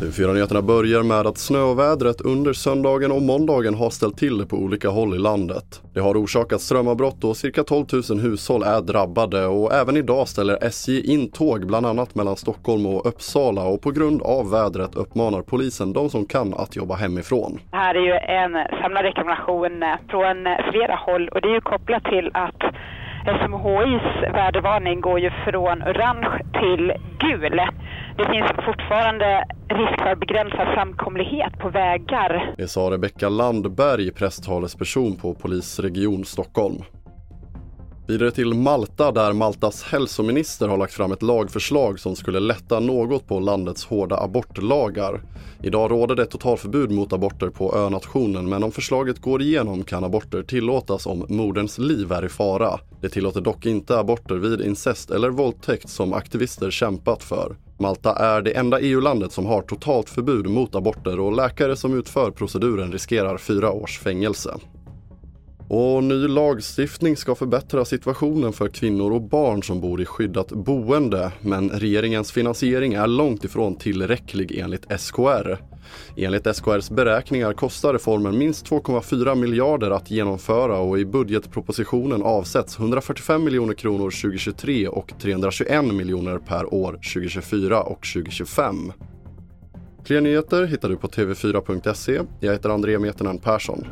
TV4-nyheterna börjar med att snövädret under söndagen och måndagen har ställt till det på olika håll i landet. Det har orsakat strömavbrott och cirka 12 000 hushåll är drabbade och även idag ställer SJ in tåg bland annat mellan Stockholm och Uppsala och på grund av vädret uppmanar polisen de som kan att jobba hemifrån. Det här är ju en samlad rekommendation från flera håll och det är ju kopplat till att SMHIs vädervarning går ju från orange till gul. Det finns fortfarande risk för begränsad framkomlighet på vägar. Det sa Rebecka Landberg, presstalesperson på Polisregion Stockholm. Vidare till Malta där Maltas hälsominister har lagt fram ett lagförslag som skulle lätta något på landets hårda abortlagar. Idag råder det totalförbud mot aborter på önationen men om förslaget går igenom kan aborter tillåtas om moderns liv är i fara. Det tillåter dock inte aborter vid incest eller våldtäkt som aktivister kämpat för. Malta är det enda EU-landet som har totalt förbud mot aborter och läkare som utför proceduren riskerar fyra års fängelse. Och ny lagstiftning ska förbättra situationen för kvinnor och barn som bor i skyddat boende. Men regeringens finansiering är långt ifrån tillräcklig enligt SKR. Enligt SKRs beräkningar kostar reformen minst 2,4 miljarder att genomföra och i budgetpropositionen avsätts 145 miljoner kronor 2023 och 321 miljoner per år 2024 och 2025. Fler nyheter hittar du på tv4.se. Jag heter André Metenen Persson.